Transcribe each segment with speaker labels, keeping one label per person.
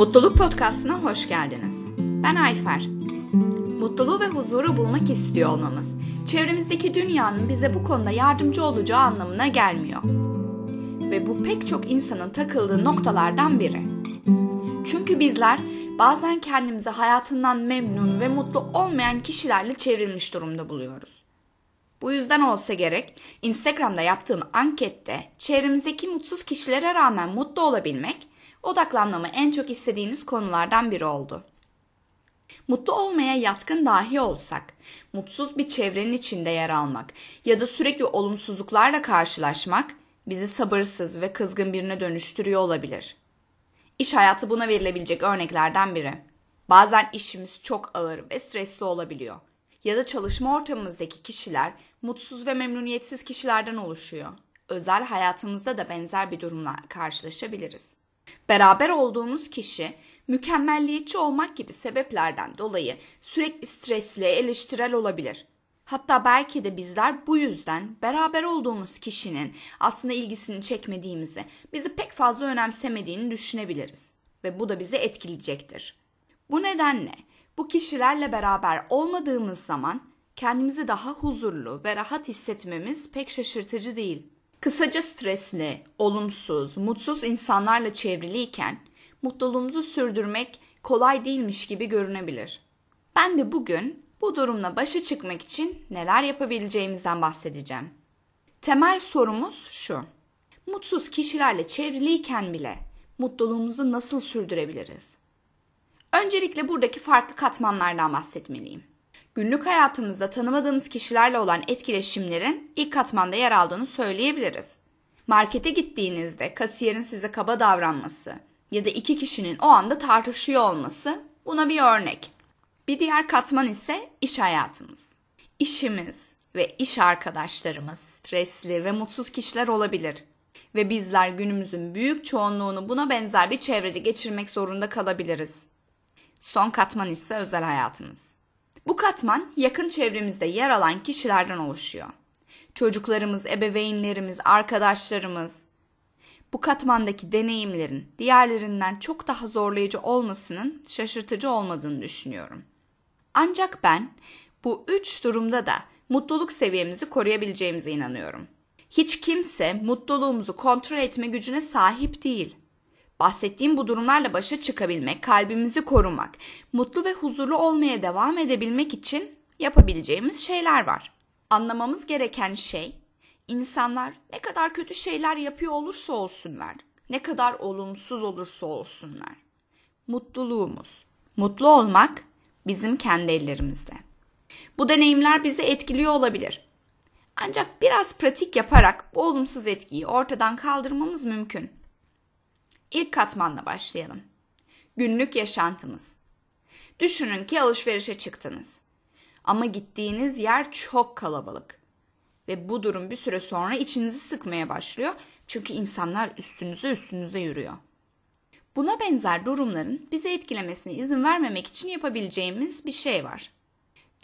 Speaker 1: Mutluluk Podcast'ına hoş geldiniz. Ben Ayfer. Mutluluğu ve huzuru bulmak istiyor olmamız, çevremizdeki dünyanın bize bu konuda yardımcı olacağı anlamına gelmiyor. Ve bu pek çok insanın takıldığı noktalardan biri. Çünkü bizler bazen kendimizi hayatından memnun ve mutlu olmayan kişilerle çevrilmiş durumda buluyoruz. Bu yüzden olsa gerek Instagram'da yaptığım ankette çevremizdeki mutsuz kişilere rağmen mutlu olabilmek odaklanmamı en çok istediğiniz konulardan biri oldu. Mutlu olmaya yatkın dahi olsak, mutsuz bir çevrenin içinde yer almak ya da sürekli olumsuzluklarla karşılaşmak bizi sabırsız ve kızgın birine dönüştürüyor olabilir. İş hayatı buna verilebilecek örneklerden biri. Bazen işimiz çok ağır ve stresli olabiliyor. Ya da çalışma ortamımızdaki kişiler mutsuz ve memnuniyetsiz kişilerden oluşuyor. Özel hayatımızda da benzer bir durumla karşılaşabiliriz. Beraber olduğumuz kişi mükemmelliyetçi olmak gibi sebeplerden dolayı sürekli stresli, eleştirel olabilir. Hatta belki de bizler bu yüzden beraber olduğumuz kişinin aslında ilgisini çekmediğimizi, bizi pek fazla önemsemediğini düşünebiliriz ve bu da bizi etkileyecektir. Bu nedenle bu kişilerle beraber olmadığımız zaman kendimizi daha huzurlu ve rahat hissetmemiz pek şaşırtıcı değil. Kısaca stresli, olumsuz, mutsuz insanlarla çevriliyken mutluluğumuzu sürdürmek kolay değilmiş gibi görünebilir. Ben de bugün bu durumla başa çıkmak için neler yapabileceğimizden bahsedeceğim. Temel sorumuz şu. Mutsuz kişilerle çevriliyken bile mutluluğumuzu nasıl sürdürebiliriz? Öncelikle buradaki farklı katmanlardan bahsetmeliyim. Günlük hayatımızda tanımadığımız kişilerle olan etkileşimlerin ilk katmanda yer aldığını söyleyebiliriz. Markete gittiğinizde kasiyerin size kaba davranması ya da iki kişinin o anda tartışıyor olması buna bir örnek. Bir diğer katman ise iş hayatımız. İşimiz ve iş arkadaşlarımız stresli ve mutsuz kişiler olabilir ve bizler günümüzün büyük çoğunluğunu buna benzer bir çevrede geçirmek zorunda kalabiliriz. Son katman ise özel hayatımız. Bu katman yakın çevremizde yer alan kişilerden oluşuyor. Çocuklarımız, ebeveynlerimiz, arkadaşlarımız. Bu katmandaki deneyimlerin diğerlerinden çok daha zorlayıcı olmasının şaşırtıcı olmadığını düşünüyorum. Ancak ben bu üç durumda da mutluluk seviyemizi koruyabileceğimize inanıyorum. Hiç kimse mutluluğumuzu kontrol etme gücüne sahip değil. Bahsettiğim bu durumlarla başa çıkabilmek, kalbimizi korumak, mutlu ve huzurlu olmaya devam edebilmek için yapabileceğimiz şeyler var. Anlamamız gereken şey, insanlar ne kadar kötü şeyler yapıyor olursa olsunlar, ne kadar olumsuz olursa olsunlar. Mutluluğumuz, mutlu olmak bizim kendi ellerimizde. Bu deneyimler bizi etkiliyor olabilir. Ancak biraz pratik yaparak bu olumsuz etkiyi ortadan kaldırmamız mümkün. İlk katmanla başlayalım. Günlük yaşantımız. Düşünün ki alışverişe çıktınız. Ama gittiğiniz yer çok kalabalık. Ve bu durum bir süre sonra içinizi sıkmaya başlıyor. Çünkü insanlar üstünüze üstünüze yürüyor. Buna benzer durumların bizi etkilemesine izin vermemek için yapabileceğimiz bir şey var.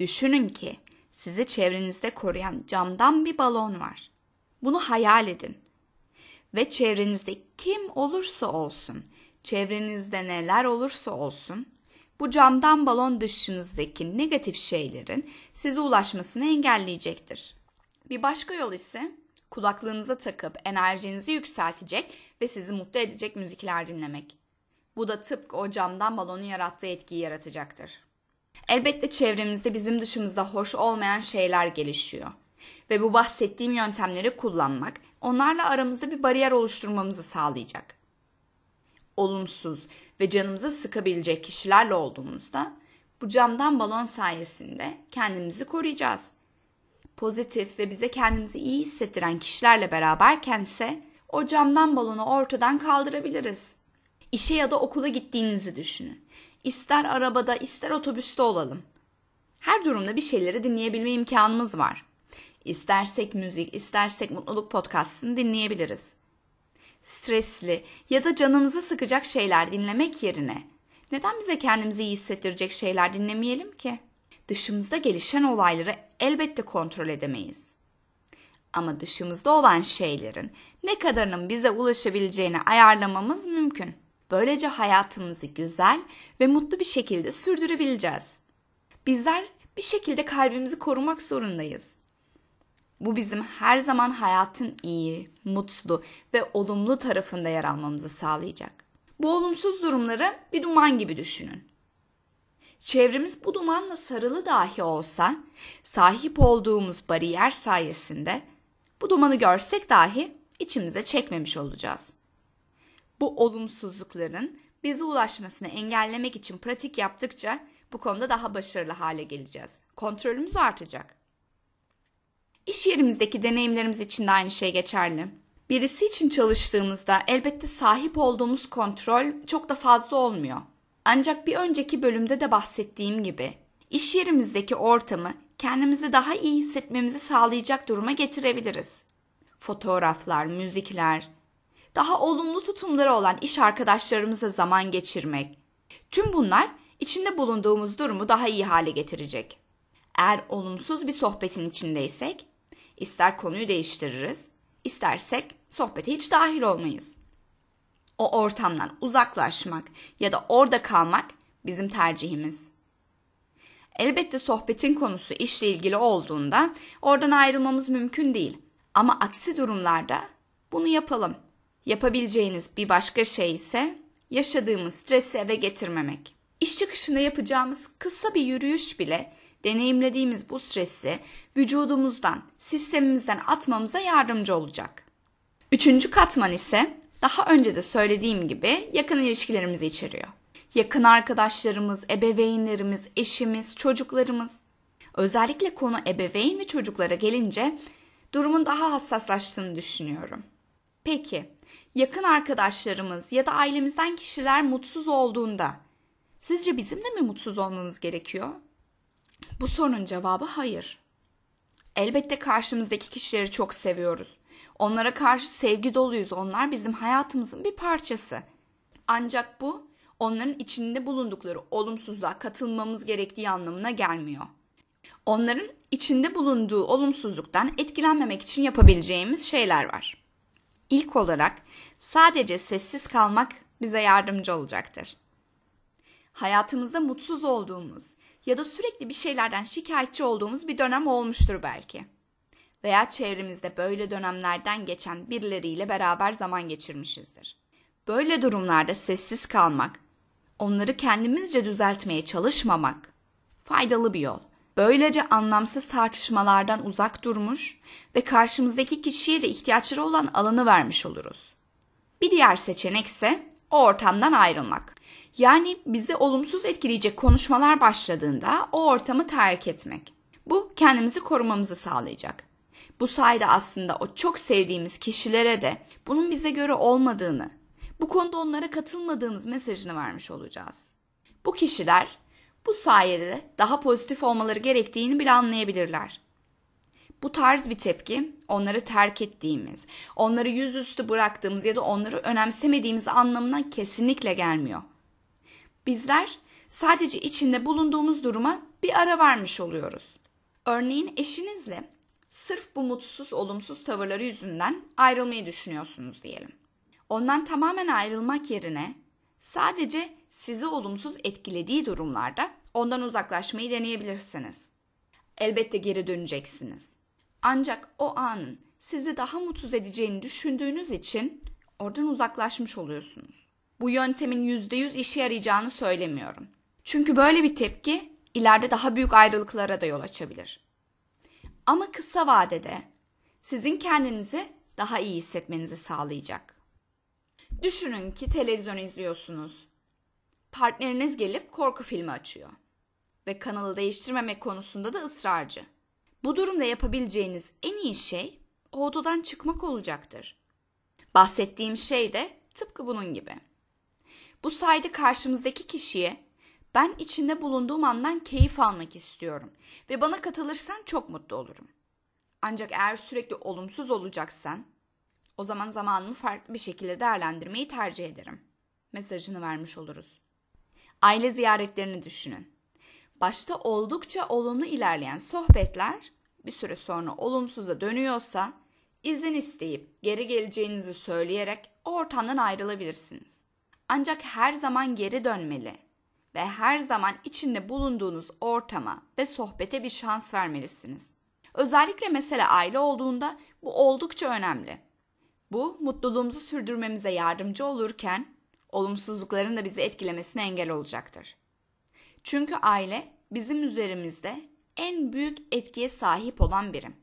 Speaker 1: Düşünün ki sizi çevrenizde koruyan camdan bir balon var. Bunu hayal edin ve çevrenizde kim olursa olsun, çevrenizde neler olursa olsun, bu camdan balon dışınızdaki negatif şeylerin size ulaşmasını engelleyecektir. Bir başka yol ise kulaklığınıza takıp enerjinizi yükseltecek ve sizi mutlu edecek müzikler dinlemek. Bu da tıpkı o camdan balonun yarattığı etkiyi yaratacaktır. Elbette çevremizde bizim dışımızda hoş olmayan şeyler gelişiyor. Ve bu bahsettiğim yöntemleri kullanmak onlarla aramızda bir bariyer oluşturmamızı sağlayacak. Olumsuz ve canımızı sıkabilecek kişilerle olduğumuzda bu camdan balon sayesinde kendimizi koruyacağız. Pozitif ve bize kendimizi iyi hissettiren kişilerle beraberken ise o camdan balonu ortadan kaldırabiliriz. İşe ya da okula gittiğinizi düşünün. İster arabada ister otobüste olalım. Her durumda bir şeyleri dinleyebilme imkanımız var. İstersek müzik, istersek mutluluk podcastını dinleyebiliriz. Stresli ya da canımızı sıkacak şeyler dinlemek yerine neden bize kendimizi iyi hissettirecek şeyler dinlemeyelim ki? Dışımızda gelişen olayları elbette kontrol edemeyiz. Ama dışımızda olan şeylerin ne kadarının bize ulaşabileceğini ayarlamamız mümkün. Böylece hayatımızı güzel ve mutlu bir şekilde sürdürebileceğiz. Bizler bir şekilde kalbimizi korumak zorundayız. Bu bizim her zaman hayatın iyi, mutlu ve olumlu tarafında yer almamızı sağlayacak. Bu olumsuz durumları bir duman gibi düşünün. Çevremiz bu dumanla sarılı dahi olsa, sahip olduğumuz bariyer sayesinde bu dumanı görsek dahi içimize çekmemiş olacağız. Bu olumsuzlukların bize ulaşmasını engellemek için pratik yaptıkça bu konuda daha başarılı hale geleceğiz. Kontrolümüz artacak. İş yerimizdeki deneyimlerimiz için de aynı şey geçerli. Birisi için çalıştığımızda elbette sahip olduğumuz kontrol çok da fazla olmuyor. Ancak bir önceki bölümde de bahsettiğim gibi iş yerimizdeki ortamı kendimizi daha iyi hissetmemizi sağlayacak duruma getirebiliriz. Fotoğraflar, müzikler, daha olumlu tutumları olan iş arkadaşlarımızla zaman geçirmek. Tüm bunlar içinde bulunduğumuz durumu daha iyi hale getirecek. Eğer olumsuz bir sohbetin içindeysek, ister konuyu değiştiririz, istersek sohbete hiç dahil olmayız. O ortamdan uzaklaşmak ya da orada kalmak bizim tercihimiz. Elbette sohbetin konusu işle ilgili olduğunda oradan ayrılmamız mümkün değil. Ama aksi durumlarda bunu yapalım. Yapabileceğiniz bir başka şey ise yaşadığımız stresi eve getirmemek. İş çıkışında yapacağımız kısa bir yürüyüş bile deneyimlediğimiz bu stresi vücudumuzdan, sistemimizden atmamıza yardımcı olacak. Üçüncü katman ise daha önce de söylediğim gibi yakın ilişkilerimizi içeriyor. Yakın arkadaşlarımız, ebeveynlerimiz, eşimiz, çocuklarımız. Özellikle konu ebeveyn ve çocuklara gelince durumun daha hassaslaştığını düşünüyorum. Peki, yakın arkadaşlarımız ya da ailemizden kişiler mutsuz olduğunda sizce bizim de mi mutsuz olmamız gerekiyor? Bu sorunun cevabı hayır. Elbette karşımızdaki kişileri çok seviyoruz. Onlara karşı sevgi doluyuz. Onlar bizim hayatımızın bir parçası. Ancak bu onların içinde bulundukları olumsuzluğa katılmamız gerektiği anlamına gelmiyor. Onların içinde bulunduğu olumsuzluktan etkilenmemek için yapabileceğimiz şeyler var. İlk olarak sadece sessiz kalmak bize yardımcı olacaktır. Hayatımızda mutsuz olduğumuz ya da sürekli bir şeylerden şikayetçi olduğumuz bir dönem olmuştur belki. Veya çevremizde böyle dönemlerden geçen birileriyle beraber zaman geçirmişizdir. Böyle durumlarda sessiz kalmak, onları kendimizce düzeltmeye çalışmamak faydalı bir yol. Böylece anlamsız tartışmalardan uzak durmuş ve karşımızdaki kişiye de ihtiyaçları olan alanı vermiş oluruz. Bir diğer seçenek ise o ortamdan ayrılmak. Yani bizi olumsuz etkileyecek konuşmalar başladığında o ortamı terk etmek. Bu kendimizi korumamızı sağlayacak. Bu sayede aslında o çok sevdiğimiz kişilere de bunun bize göre olmadığını, bu konuda onlara katılmadığımız mesajını vermiş olacağız. Bu kişiler bu sayede daha pozitif olmaları gerektiğini bile anlayabilirler. Bu tarz bir tepki onları terk ettiğimiz, onları yüzüstü bıraktığımız ya da onları önemsemediğimiz anlamına kesinlikle gelmiyor. Bizler sadece içinde bulunduğumuz duruma bir ara vermiş oluyoruz. Örneğin eşinizle sırf bu mutsuz, olumsuz tavırları yüzünden ayrılmayı düşünüyorsunuz diyelim. Ondan tamamen ayrılmak yerine sadece sizi olumsuz etkilediği durumlarda ondan uzaklaşmayı deneyebilirsiniz. Elbette geri döneceksiniz. Ancak o anın sizi daha mutsuz edeceğini düşündüğünüz için oradan uzaklaşmış oluyorsunuz. Bu yöntemin %100 işe yarayacağını söylemiyorum. Çünkü böyle bir tepki ileride daha büyük ayrılıklara da yol açabilir. Ama kısa vadede sizin kendinizi daha iyi hissetmenizi sağlayacak. Düşünün ki televizyon izliyorsunuz. Partneriniz gelip korku filmi açıyor ve kanalı değiştirmemek konusunda da ısrarcı. Bu durumda yapabileceğiniz en iyi şey o odadan çıkmak olacaktır. Bahsettiğim şey de tıpkı bunun gibi. Bu sayede karşımızdaki kişiye ben içinde bulunduğum andan keyif almak istiyorum ve bana katılırsan çok mutlu olurum. Ancak eğer sürekli olumsuz olacaksan o zaman zamanımı farklı bir şekilde değerlendirmeyi tercih ederim. Mesajını vermiş oluruz. Aile ziyaretlerini düşünün. Başta oldukça olumlu ilerleyen sohbetler bir süre sonra olumsuza dönüyorsa izin isteyip geri geleceğinizi söyleyerek o ortamdan ayrılabilirsiniz. Ancak her zaman geri dönmeli ve her zaman içinde bulunduğunuz ortama ve sohbete bir şans vermelisiniz. Özellikle mesele aile olduğunda bu oldukça önemli. Bu mutluluğumuzu sürdürmemize yardımcı olurken olumsuzlukların da bizi etkilemesine engel olacaktır. Çünkü aile bizim üzerimizde en büyük etkiye sahip olan birim.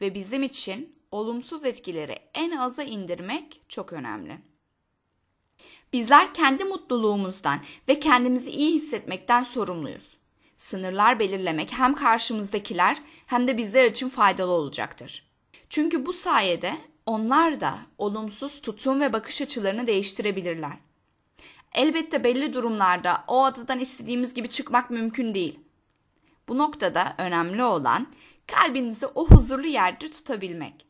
Speaker 1: Ve bizim için olumsuz etkileri en aza indirmek çok önemli. Bizler kendi mutluluğumuzdan ve kendimizi iyi hissetmekten sorumluyuz. Sınırlar belirlemek hem karşımızdakiler hem de bizler için faydalı olacaktır. Çünkü bu sayede onlar da olumsuz tutum ve bakış açılarını değiştirebilirler. Elbette belli durumlarda o adadan istediğimiz gibi çıkmak mümkün değil. Bu noktada önemli olan kalbinizi o huzurlu yerde tutabilmek.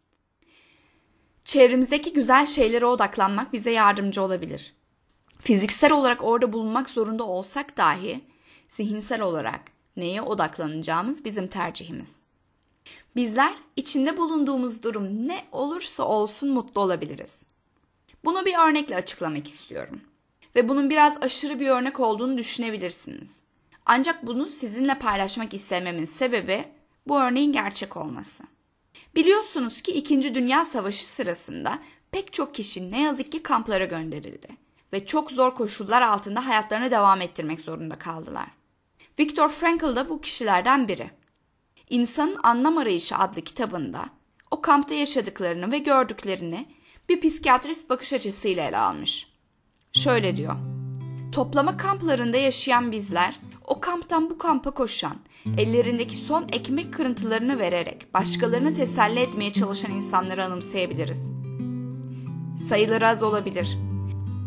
Speaker 1: Çevremizdeki güzel şeylere odaklanmak bize yardımcı olabilir. Fiziksel olarak orada bulunmak zorunda olsak dahi zihinsel olarak neye odaklanacağımız bizim tercihimiz. Bizler içinde bulunduğumuz durum ne olursa olsun mutlu olabiliriz. Bunu bir örnekle açıklamak istiyorum. Ve bunun biraz aşırı bir örnek olduğunu düşünebilirsiniz. Ancak bunu sizinle paylaşmak istememin sebebi bu örneğin gerçek olması. Biliyorsunuz ki 2. Dünya Savaşı sırasında pek çok kişi ne yazık ki kamplara gönderildi ve çok zor koşullar altında hayatlarını devam ettirmek zorunda kaldılar. Viktor Frankl da bu kişilerden biri. İnsanın Anlam Arayışı adlı kitabında o kampta yaşadıklarını ve gördüklerini bir psikiyatrist bakış açısıyla ele almış. Şöyle diyor. Toplama kamplarında yaşayan bizler o kamptan bu kampa koşan, ellerindeki son ekmek kırıntılarını vererek başkalarını teselli etmeye çalışan insanları anımsayabiliriz. Sayıları az olabilir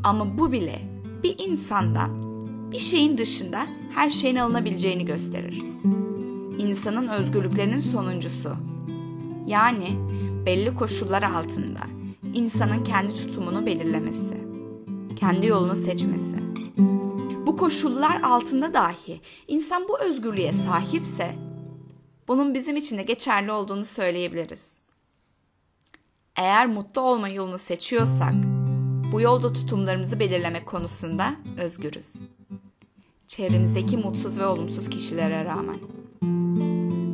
Speaker 1: ama bu bile bir insandan bir şeyin dışında her şeyin alınabileceğini gösterir. İnsanın özgürlüklerinin sonuncusu. Yani belli koşullar altında insanın kendi tutumunu belirlemesi, kendi yolunu seçmesi. Koşullar altında dahi insan bu özgürlüğe sahipse bunun bizim için de geçerli olduğunu söyleyebiliriz. Eğer mutlu olma yolunu seçiyorsak bu yolda tutumlarımızı belirlemek konusunda özgürüz. Çevremizdeki mutsuz ve olumsuz kişilere rağmen.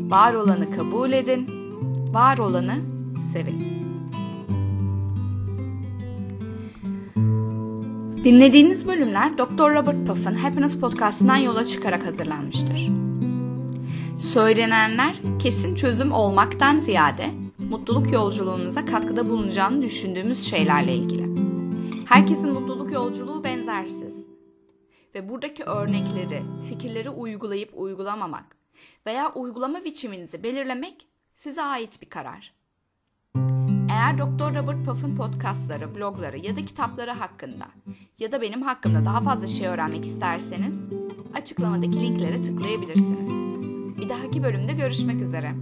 Speaker 1: Var olanı kabul edin, var olanı sevin. Dinlediğiniz bölümler Dr. Robert Puff'ın Happiness Podcast'ından yola çıkarak hazırlanmıştır. Söylenenler kesin çözüm olmaktan ziyade mutluluk yolculuğumuza katkıda bulunacağını düşündüğümüz şeylerle ilgili. Herkesin mutluluk yolculuğu benzersiz. Ve buradaki örnekleri, fikirleri uygulayıp uygulamamak veya uygulama biçiminizi belirlemek size ait bir karar. Eğer Dr. Robert Puff'ın podcastları, blogları ya da kitapları hakkında ya da benim hakkımda daha fazla şey öğrenmek isterseniz açıklamadaki linklere tıklayabilirsiniz. Bir dahaki bölümde görüşmek üzere.